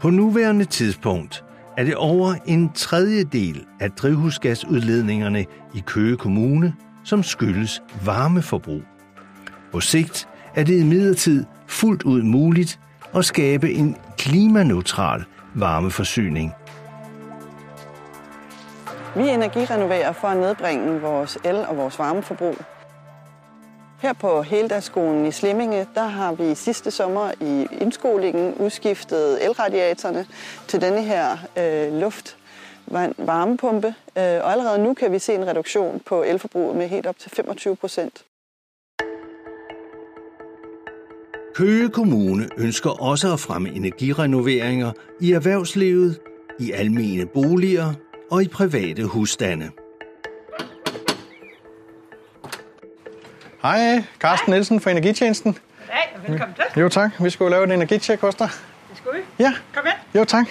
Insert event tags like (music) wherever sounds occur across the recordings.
På nuværende tidspunkt er det over en tredjedel af drivhusgasudledningerne i Køge Kommune, som skyldes varmeforbrug. På sigt er det imidlertid fuldt ud muligt at skabe en klimaneutral varmeforsyning. Vi energirenoverer for at nedbringe vores el- og vores varmeforbrug. Her på Heldagsskolen i Slimminge, der har vi sidste sommer i indskolingen udskiftet elradiatorerne til denne her øh, luft varmepumpe, øh, og allerede nu kan vi se en reduktion på elforbruget med helt op til 25 procent. Køge Kommune ønsker også at fremme energirenoveringer i erhvervslivet, i almene boliger og i private husstande. Hej, Carsten Nielsen fra Energitjenesten. Hej, velkommen til. Jo tak, vi skulle lave et energitjek hos dig. Det skulle vi. Ja. Kom ind. Jo tak.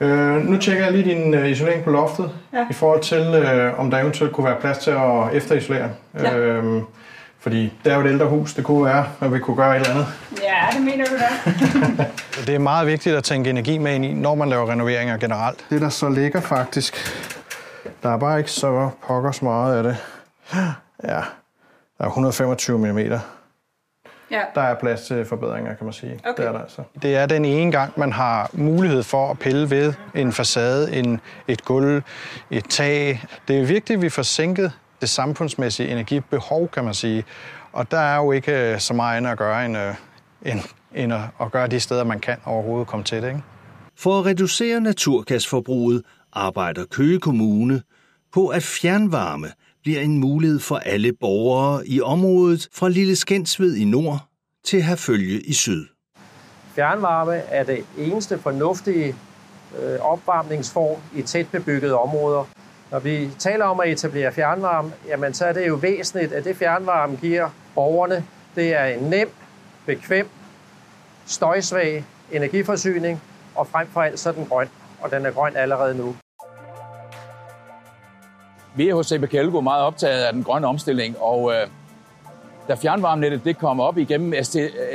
Ja. Øh, nu tjekker jeg lige din uh, isolering på loftet, ja. i forhold til, uh, om der eventuelt kunne være plads til at efterisolere. Ja. Øh, fordi det er jo et ældre hus, det kunne være, at vi kunne gøre et eller andet. Ja, det mener du da. (laughs) det er meget vigtigt at tænke energi med ind i, når man laver renoveringer generelt. Det der så ligger faktisk, der er bare ikke så pokkers meget af det. Ja, der er 125 mm. Ja. Der er plads til forbedringer, kan man sige. Okay. Det, er der altså. det er den ene gang, man har mulighed for at pille ved en facade, en, et gulv, et tag. Det er vigtigt, at vi får sænket det samfundsmæssige energibehov, kan man sige. Og der er jo ikke øh, så meget andet at gøre, end, øh, end, end at gøre de steder, man kan overhovedet komme til det. Ikke? For at reducere naturgasforbruget arbejder Køge Kommune på, at fjernvarme bliver en mulighed for alle borgere i området fra Lille Skensved i nord til Herfølge i syd. Fjernvarme er det eneste fornuftige øh, opvarmningsform i tæt bebyggede områder. Når vi taler om at etablere fjernvarme, jamen så er det jo væsentligt, at det fjernvarme giver borgerne, det er en nem, bekvem, støjsvag energiforsyning, og frem for alt så er den grøn, og den er grøn allerede nu. Vi er hos CP meget optaget af den grønne omstilling, og øh, da fjernvarmenettet det kom op igennem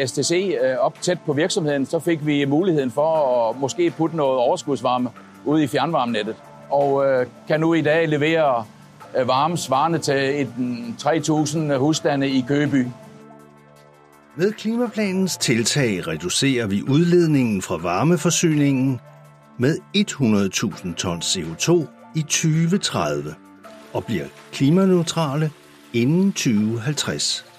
STC øh, op tæt på virksomheden, så fik vi muligheden for at måske putte noget overskudsvarme ud i fjernvarmenettet. Og øh, kan nu i dag levere øh, varme svarende til 3.000 mm, husstande i Køgeby. Med klimaplanens tiltag reducerer vi udledningen fra varmeforsyningen med 100.000 tons CO2 i 2030 og bliver klimaneutrale inden 2050.